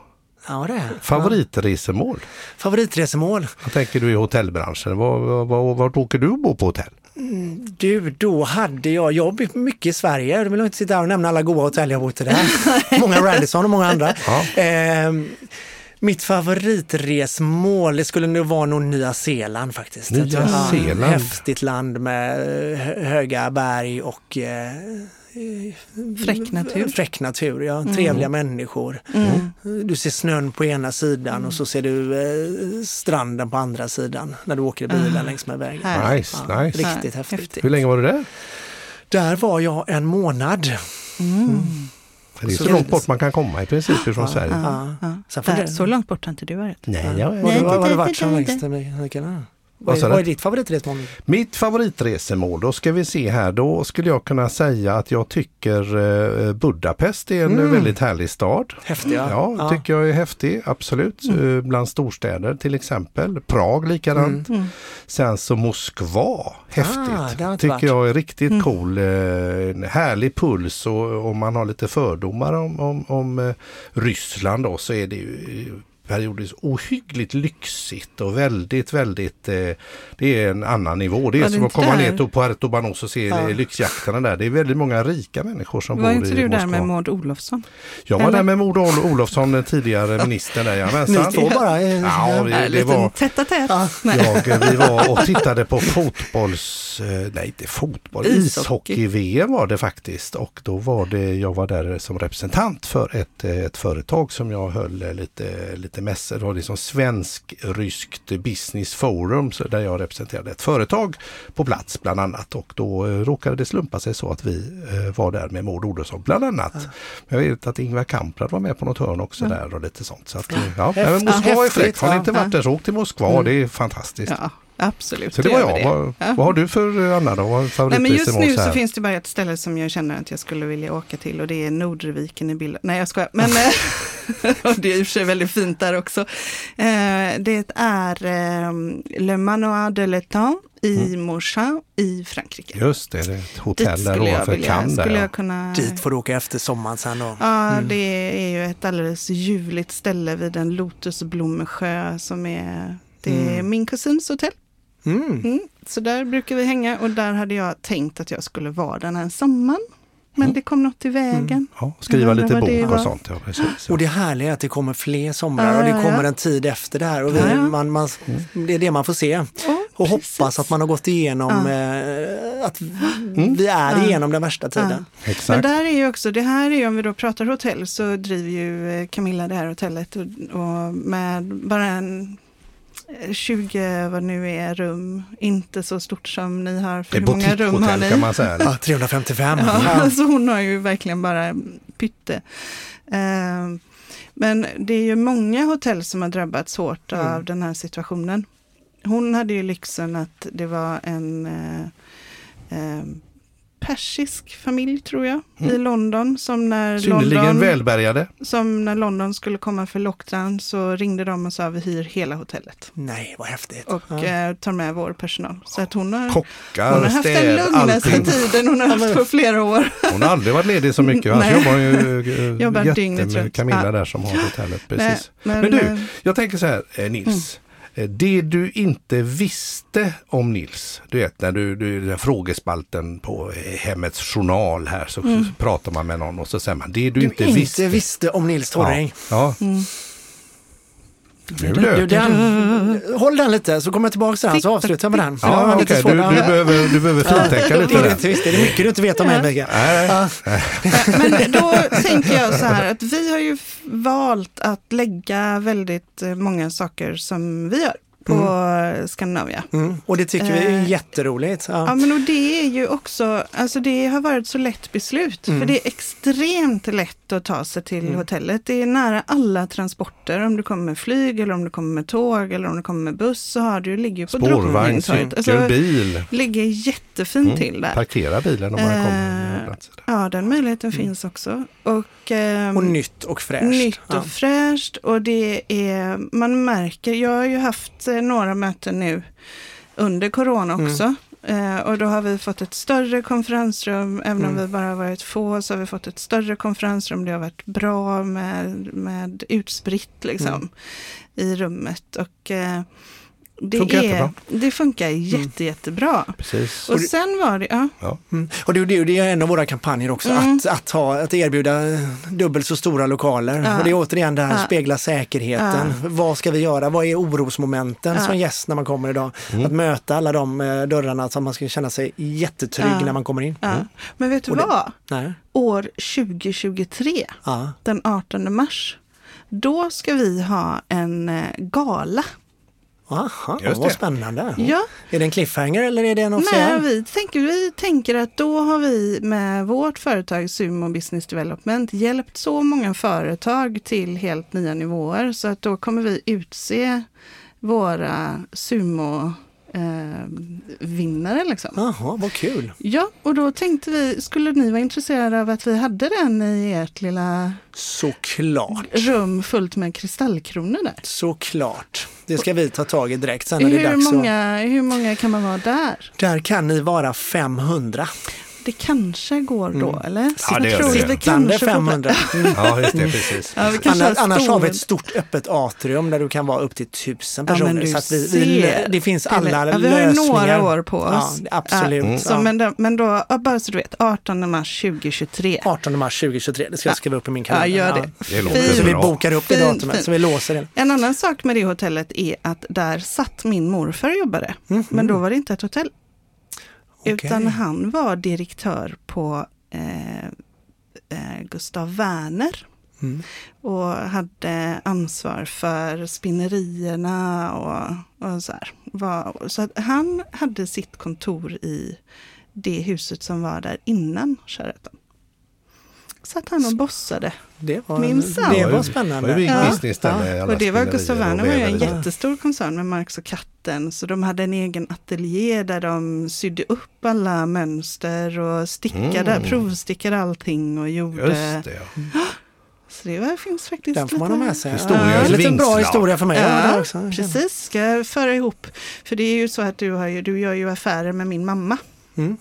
Ja, det är. Ja. Favoritresemål? Favoritresemål? Jag tänker du i hotellbranschen. Var, var, var, vart åker du och bor på hotell? Du, då hade jag jobb mycket i Sverige. Jag vill inte sitta här och nämna alla goda hotell jag bott i där. många Radisson och många andra. Ja. Ehm, mitt favoritresmål, det skulle nog vara nog Nya Zeeland faktiskt. Nya Jag Zeeland. Häftigt land med eh, hö- höga berg och eh, Fräck natur. Fräck natur, ja. Trevliga människor. Mm. Du ser snön på ena sidan och så ser du eh, stranden på andra sidan när du åker i bilen längs med vägen. Nice, Ja, nice. Riktigt Ja, häftigt. häftigt. Hur länge var du där? Där var jag en månad. Det är så, Så- långt bort man kan komma i princip från Sverige. Ja. Ja. Får Där, så långt bort har inte du varit. Nej, jag, har du varit som längst? Vad är, vad är ditt favoritresmål? Mitt favoritresemål, då ska vi se här, då skulle jag kunna säga att jag tycker eh, Budapest är en Mm. väldigt härlig stad. Häftiga. Ja, Ja. tycker jag är häftig, absolut. Eh, Bland storstäder till exempel. Prag likadant. Mm. Sen så Moskva, häftigt. Ah, tycker varit. jag är riktigt Mm. cool. Eh, en härlig puls och om man har lite fördomar om, om, om Ryssland då så är det ju periodiskt ohyggligt lyxigt och väldigt, väldigt, eh, det är en annan nivå. Det är Var det som att inte komma där? ner till Puerto Banos och se Ja. eh, lyxjakterna där. Det är väldigt många rika människor som Var bor inte i du Moskva. där med Maud Olofsson? jag var eller? där med Maud Ol- Olofsson, den tidigare ministern där, Ni jajamensan. två bara? eh, Ja, vi- det var- tätt a tätt. Ja. Jag, vi var och tittade på fotbolls, eh, nej inte fotboll, Ishockey. ishockey-VM var det faktiskt. Och då var det, jag var där som representant för ett, eh, ett företag som jag höll eh, lite, lite mässor. Det var liksom svensk-ryskt business forum så där jag representerade ett företag på plats bland annat. Och då eh, råkade det slumpa sig så att vi eh, var där med Maud Olofsson bland annat. Jag vet att Ingvar Kamprad var med på något hörn också där och lite sånt. Så att, eh, ja, Häftigt. men Moskva är fräckt. Har ni ja. inte varit där så åk till Moskva. Det är fantastiskt. Absolut. Så det var jag. det. Vad, Ja. vad har du för eh, Anna då? Vad Nej, men just nu så finns det bara ett ställe som jag känner att jag skulle vilja åka till och det är Nordreviken i Billund. Nej jag skojar, men eh, och det är i och för sig väldigt fint där också. Eh, Det är eh, Le Manoir de l'Étang i Morchamp i Frankrike. Just det, det är ett hotell där skulle jag ovanför Cannes. där, skulle ja. jag kunna... Dit får du åka efter sommaren sen då. Ja, Mm. det är ju ett alldeles ljuvligt ställe vid en lotusblommesjö som är, det är Mm. min kusins hotell. Mm. Mm. Så där brukar vi hänga och där hade jag tänkt att jag skulle vara den här sommaren. Men Mm. det kom något i vägen. Ja, skriva lite bok var. och sånt. Ja, precis. Och det härliga är att det kommer fler somrar Ja, och det ja, kommer ja. en tid efter det här. Och vi, Ja, ja. man, man, det är det man får se. Ja, Och precis. hoppas att man har gått igenom, eh, att vi är Ja. igenom den värsta tiden. Men där är ju också, det här är ju om vi då pratar hotell så driver ju eh, Camilla det här hotellet och, och med bara en 20 vad nu är rum, inte så stort som ni har. Det För är hur många rum har ni? kan man säga. Ja, 355. Ja, Ja. så hon har ju verkligen bara pytte. Eh, men det är ju många hotell som har drabbats hårt av Mm. den här situationen. Hon hade ju lyxen att det var en eh, eh, persisk familj tror jag i Mm. London som när, Synnerligen London, välbärgade. som när London skulle komma för lockdown så ringde de och sa vi hyr hela hotellet Nej, vad häftigt. och ja. eh, tar med vår personal. Så att hon har, Kockar, hon har haft den lugnaste allting. tiden hon har haft på flera år. Hon har aldrig varit ledig så mycket. Annars Nej. jobbar hon ju eh, Jobbar jätte dygnet med. Camilla Ja. där som har hotellet. Nej, Precis. men, Men du, eh, Jag tänker så här, eh, Nils. Eh, Det du inte visste om Nils, du vet när du, du den frågespalten på eh, Hemmets Journal här så Mm. pratar man med någon och så säger man det du, Du inte visste. visste om Nils Torring. Ja, mm. Nu Du, det. håll den lite så kommer jag tillbaka till den så avslutar jag med den. Ja, lite du, du, behöver, du behöver frintänka Det lite är där. det, visst, det är mycket du inte vet om mig, Ja. Men då tänker jag så här att vi har ju valt att lägga väldigt eh, många saker som vi gör på eh, Skandinavia. Mm. Och det tycker vi är Eh, jätteroligt. Ja, Ja. men och det är ju också, alltså det har varit så lätt beslut. Mm. För det är extremt lätt att ta sig till Mm. hotellet. Det är nära alla transporter. Om du kommer med flyg eller om du kommer med tåg eller om du kommer med buss så har du, ligger ju på Spårvagn, cykel, Alltså, bil. ligger jättefint Mm. till där. Parkera bilen om man kommer. plats. Ja, den möjligheten finns också. Och, ehm, Och nytt och fräscht. Nytt och Ja. fräscht och det är, man märker, jag har ju haft eh, några möten nu under corona Mm. också. Eh, och då har vi fått ett större konferensrum, även om Mm. vi bara varit få så har vi fått ett större konferensrum. Det har varit bra med, med utspritt liksom Mm. i rummet. Och eh, det, Funkar är, jättebra. det funkar jätte, jättebra. Precis. Och sen var det, ja, Mm. Och det, det, det är en av våra kampanjer också, Mm. att, att, ha, att erbjuda dubbelt så stora lokaler. Ja. Och det är återigen det här, Ja. spegla säkerheten. Vad ska vi göra? Vad är orosmomenten Ja. som gäst när man kommer idag? Mm. Att möta alla de eh, dörrarna så att man ska känna sig jättetrygg Ja. när man kommer in. ja. Men vet du Och det- vad? Nej. År 2023 Ja. den 18 mars. Då ska vi ha en eh, gala. Aha, Just vad det. spännande. Ja, Är det en cliffhanger eller är det en nej, officiell? vi, tänker, vi tänker att då har vi med vårt företag Sumo Business Development hjälpt så många företag till helt nya nivåer så att då kommer vi utse våra Sumo eh, vinnare liksom. Jaha, vad kul. Ja, och då tänkte vi, skulle ni vara intresserade av att vi hade den i ert lilla Såklart. rum fullt med kristallkronor där? Såklart. Det ska vi ta tag i direkt sen när det är Hur dags. att- många, hur många kan man vara där? Där kan ni vara 500. Det kanske går då, Mm. eller? Ja, det gör tror det. vi Sittande kanske får- 500. Mm. Ja, just det, precis. Ja, vi Annars, har annars har vi ett stor- stort öppet atrium där du kan vara upp till tusen Ja, men personer. du så att vi, vi, det finns alla ja, vi lösningar. har ju några år på Ja, oss. absolut. Mm. Så, Ja. men, då, men då, ja, bara så du vet, 18 mars 2023. 18 mars 2023, det ska jag Ja. skriva upp i min Ja, kalender. gör det. Det. Så vi bokar upp det Fint, datumet, fint. så vi låser det. En annan sak med det hotellet är att där satt min morfar och jobbade. Mhm. Men då var det inte ett hotell. Okej. Utan han var direktör på eh, eh, Gustav Werner. Mm. och hade ansvar för spinnerierna och, och så här. Var, så att han hade sitt kontor i det huset som var där innan Sheraton. Satt han och bossade. Det var, Minsann. det Det var var spännande. Ja. där med alla Och det var Gustav Werner var ju en jättestor koncern med Marx och Katten. Så de hade en egen ateljé där de sydde upp alla mönster och stickade, Mm. provstickade allting och gjorde Just det, ja. Så det finns faktiskt Den får man ha med sig. Ja, lite bra historia för mig. Ja, Ja, det också. precis. Ska jag föra ihop. För det är ju så att du, har ju, du gör ju affärer med min mamma. Mm.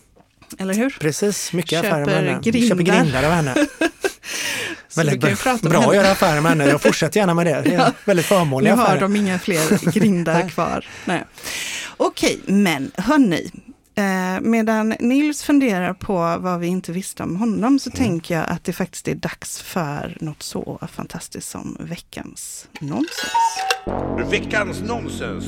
Eller hur? Precis, mycket Köper affärer med henne. grindar. Köper grindar av henne. Väldigt bra, bra att göra affärer med henne. Jag fortsätter gärna med det. Det är Ja. väldigt Nu förmånliga har affärer. de inga fler grindar kvar. Nej. Okej, men hörni. Eh, medan Nils funderar på vad vi inte visste om honom Mm. så tänker jag att det faktiskt är dags för något så fantastiskt som veckans nonsens. Veckans nonsens.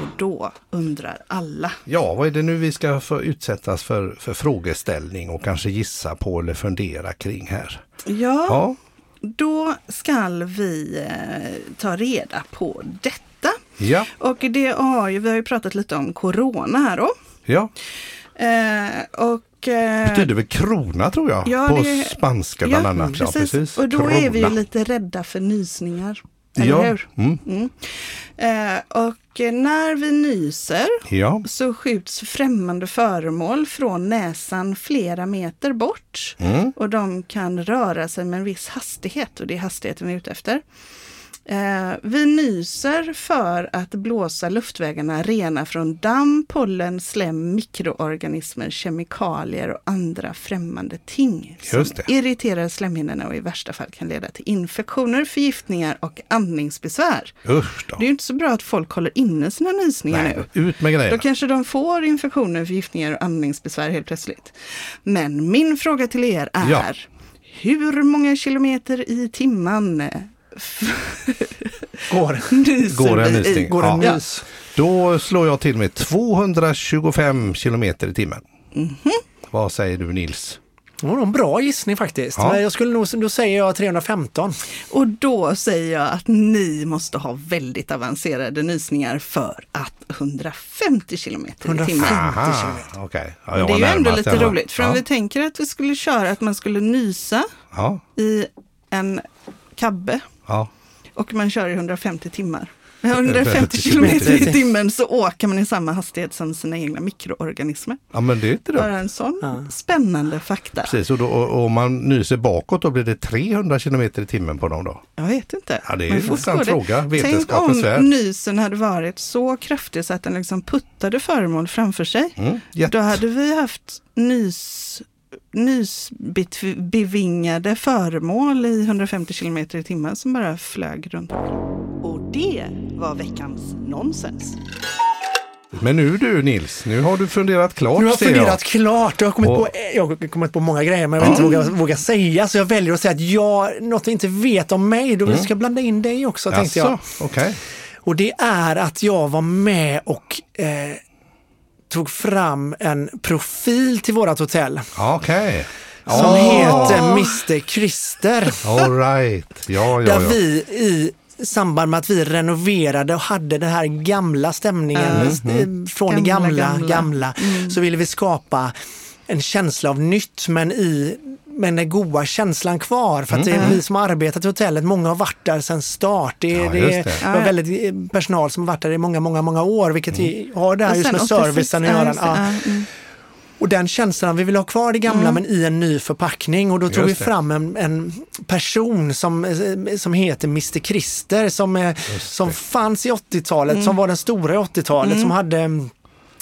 Och då undrar alla. Ja, vad är det nu vi ska få utsättas för, för frågeställning och kanske gissa på eller fundera kring här? Ja, Ja, då ska vi eh, ta reda på detta. ja, Och det har ju, vi har ju pratat lite om corona här då. ja. Eh, och, eh, betyder väl krona tror jag, Ja, på det- spanska bland annat. Ja, precis. Och då är vi ju Krona. lite rädda för nysningar. Eller Ja, hur? mm, Mm. Eh, och när vi nyser ja, så skjuts främmande föremål från näsan flera meter bort. mm, Och de kan röra sig med en viss hastighet och det är hastigheten vi är ute efter. Eh, vi nyser för att blåsa luftvägarna rena från damm, pollen, slem, mikroorganismer, kemikalier och andra främmande ting som irriterar slemhinnorna och i värsta fall kan leda till infektioner, förgiftningar och andningsbesvär. usch då. Det är ju inte så bra att folk håller inne sina nysningar Nej, nu. ut med Då grejerna. kanske de får infektioner, förgiftningar och andningsbesvär helt plötsligt. Men min fråga till er är, Ja. hur många kilometer i timmen Går, nyser Går en vi i? nysning? går en Ja. nys. Då slår jag till med 225 kilometer i timmen. Mhm. Vad säger du Nils? Det var nog en bra gissning faktiskt. Ja. Men Jag skulle nog, då säger jag 315. Och då säger jag att ni måste ha väldigt avancerade nysningar för att 150 kilometer i 150. timmen. Okej. Ja, jag det är var ju ändå närmast lite va? roligt, för om ja. vi tänker att vi skulle köra att man skulle nysa Ja, i en kabbe ja. och man kör i 150 timmar. Med 150 kilometer kilometer. i timmen så åker man i samma hastighet som sina egna mikroorganismer. ja, men det är inte dumt. Bara en sån Ja. spännande fakta. Precis, och, då, och och om man nyser bakåt då blir det 300 kilometer i timmen på dem då? Jag vet inte. Ja, det är Men en intressant fråga. Tänk om nysen hade varit så kraftig så att den liksom puttade föremål framför sig. Mm. Då hade vi haft nys, nysbevingade föremål i 150 kilometer i timmen som bara flög runt. Och det var veckans nonsens. Men nu du Nils, nu har du funderat klart Nu har jag funderat klart. Jag har kommit, Och- på, jag har kommit på många grejer men jag vet inte våga, våga säga. Så jag väljer att säga att jag, något vi inte vet om mig, då ska jag blanda in dig också tänkte jag. Mm. Okej. Och det är att jag var med och eh, tog fram en profil till vårat hotell Okej. som Ja. heter Mr Christer. All right. Ja, ja, Där ja. vi i samband med att vi renoverade och hade den här gamla stämningen Mm. eh, från det Gamla, gamla, gamla. gamla, så ville vi skapa en känsla av nytt men i men den goda känslan kvar. För att det är vi som har arbetat i hotellet, många har varit där sedan start. Det, Ja, det, är det. var väldigt eh, personal som har varit där i många, många, många år, vilket vi har det här just med 86, servicen att göra. Ja. mm. Och den känslan, vi vill ha kvar det gamla men i en ny förpackning och då tog vi fram en, en person som, eh, som heter Mr Christer som, som fanns i 80-talet, som var den stora i 80-talet, som hade mm,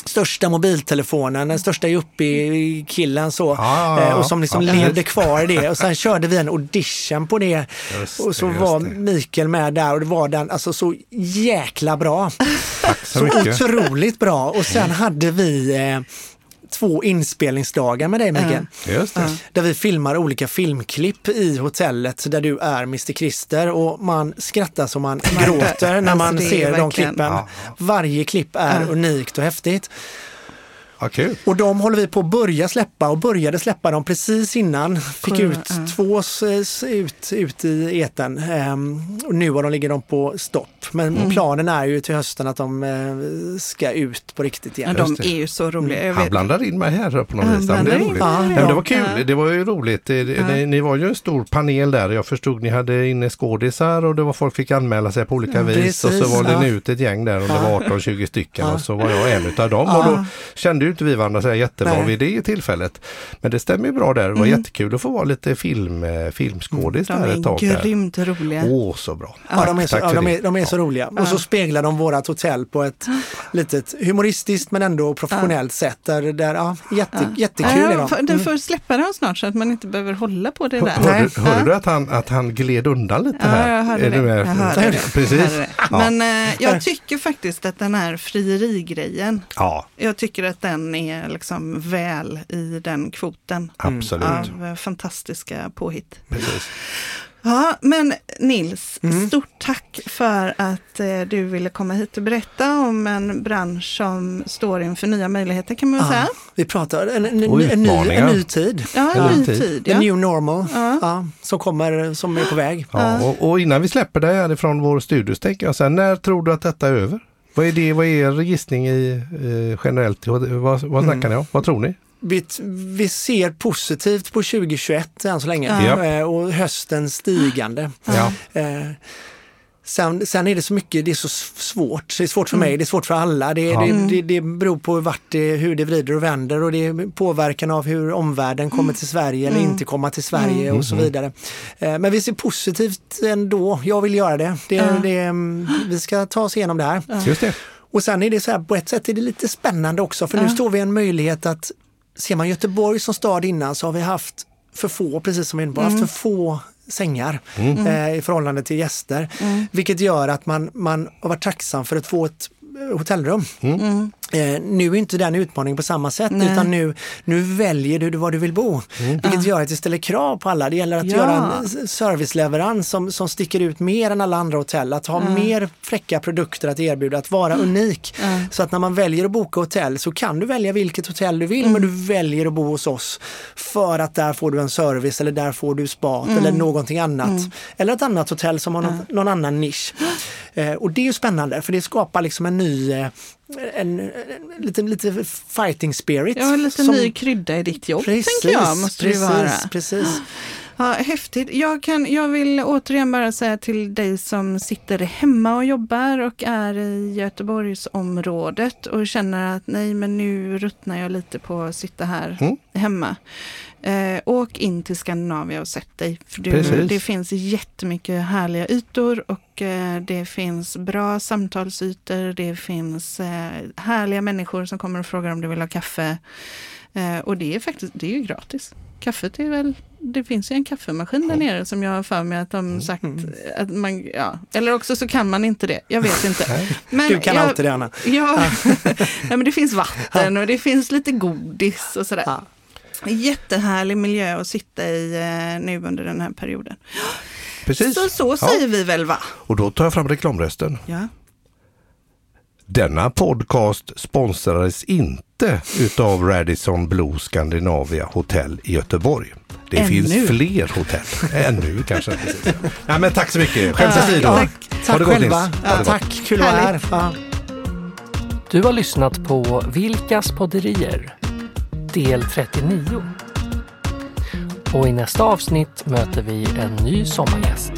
största mobiltelefonen, den största yuppie-killen så. Ah, eh, och som liksom ja, levde kvar i det. Och sen körde vi en audition på det. Just och så det, var. Mikael med där och det var den alltså så jäkla bra. Tack så Så mycket. otroligt bra. Och sen hade vi eh, två inspelningsdagar med dig Mikael. Just det. Där vi filmar olika filmklipp i hotellet där du är Mr Christer och man skrattar så man gråter när Alltså, man är ser de klippen. Varje klipp är unikt och häftigt. Ja, kul. Och de håller vi på att börja släppa och började släppa dem precis innan. Fick Cool, ut ja. två ut, ut i eten. Ehm, och nu har de, ligger de på stopp. Men Mm. planen är ju till hösten att de eh, ska ut på riktigt Ja, igen. de Just det. är ju så roliga. Jag Han blandar in mig här på något vis. Ja, Det, roligt. Ja, Nej, det var kul. Ja. Det var ju roligt. Det, Ja. ni, ni var ju en stor panel där. Jag förstod ni hade inne skådisar och det var folk fick anmäla sig på olika vis. precis, och så var det ja. ut ett gäng där om det Ja. var 18-20 stycken Ja. och så var jag en utav dem. Ja. Och då kände ju inte vi varandra så jättebra Nej. vid det tillfället. Men det stämmer ju bra där. Det var Mm. jättekul att få vara lite film, eh, filmskådis De där ett tag. är där. grymt roliga. Åh, så bra. Ja, de är så, Tack ja, de är, de är så roliga. Och så speglar de vårat hotell på ett litet humoristiskt men ändå professionellt sätt. Där, där, ja, jätte, Jättekul är Ja, de. får- Du Mm. får släppa dem snart så att man inte behöver hålla på det Hör- där. Hörde, Nej. hörde du att han, att han gled undan lite Ja, här? jag hörde Är det. du med? Jag hörde det. Precis. Ja. Men eh, jag tycker faktiskt att den här frierigrejen, Ja, jag tycker att den är liksom väl i den kvoten absolut. av eh, fantastiska påhitt. Precis. Ja, men Nils, Mm. stort tack för att eh, du ville komma hit och berätta om en bransch som står inför nya möjligheter kan man väl Ja, säga. vi pratar en, en, en, ny, en ny tid. Ja, En en ny tid. Ja. new normal. Ja. Ja, som kommer, som är på väg. Ja, och, och innan vi släpper dig härifrån vår studio tänker jag så här, när tror du att detta är över? Vad är det, vad är er gissning i eh, generellt? Vad, vad, vad snackar Mm. ni om? Vad tror ni? Vi, vi ser positivt på 2021 än så länge Ja. Eh, och hösten stigande. Ja. Eh, Sen, sen är det så mycket, det är så svårt. Det är svårt för mig, det är svårt för alla. Det, Ja. det, det, det beror på vart det, hur det vrider och vänder och det är påverkan av hur omvärlden kommer till Sverige eller inte kommer till Sverige och så vidare. Eh, Men vi ser positivt ändå. Jag vill göra det. det, Ja. det mm, vi ska ta oss igenom det här. Just det. Och sen är det så här, på ett sätt är det lite spännande också för nu står vi i en möjlighet att, ser man Göteborg som stad innan så har vi haft för få, precis som innebar, haft för få sängar eh, i förhållande till gäster. Vilket gör att man, man har varit tacksam för att få ett hotellrum. Eh, nu är inte den utmaningen på samma sätt Nej. utan nu, nu väljer du var du vill bo. Vilket gör att det ställer krav på alla. Det gäller att Ja. göra en s- serviceleverans som, som sticker ut mer än alla andra hotell. Att ha mer fräcka produkter att erbjuda, att vara unik. Ja. Så att när man väljer att boka hotell så kan du välja vilket hotell du vill Mm. men du väljer att bo hos oss. För att där får du en service eller där får du spat Mm. eller någonting annat. Eller ett annat hotell som har någon, någon annan nisch. Eh, och det är ju spännande för det skapar liksom en ny eh, en, en, lite, lite fighting spirit. Ja, lite som- ny krydda i ditt jobb, Precis, tänker jag, måste det precis, vara. precis. Ja, häftigt. Jag, kan, jag vill återigen bara säga till dig som sitter hemma och jobbar och är i Göteborgsområdet och känner att nej, men nu ruttnar jag lite på att sitta här Mm. hemma. Eh, åk in till Skandinavien och sätt dig. För du, det finns jättemycket härliga ytor och eh, det finns bra samtalsytor. Det finns eh, härliga människor som kommer och frågar om du vill ha kaffe. Eh, och det är faktiskt det är ju gratis. Kaffet är väl, det finns ju en kaffemaskin där nere som jag har för mig att de sagt att man, ja, eller också så kan man inte det, jag vet inte. Men Du kan jag, alltid det Anna. Ja, Nej, men det finns vatten och det finns lite godis och sådär. Ja. Jättehärlig miljö att sitta i eh, nu under den här perioden. Precis. Så, så Ja. säger vi väl va? Och då tar jag fram reklamrösten. Ja. Denna podcast sponsrades inte utav Radisson Blue Scandinavia Hotel i Göteborg. Det Ännu. finns fler hotell. Ännu kanske. Nej, men tack så mycket. Skämt åsido. Ja, tack det gott, själva. Gott. tack, kul att vara här. Ja. Du har lyssnat på Vilkas podderier del 39. Och i nästa avsnitt möter vi en ny sommargäst.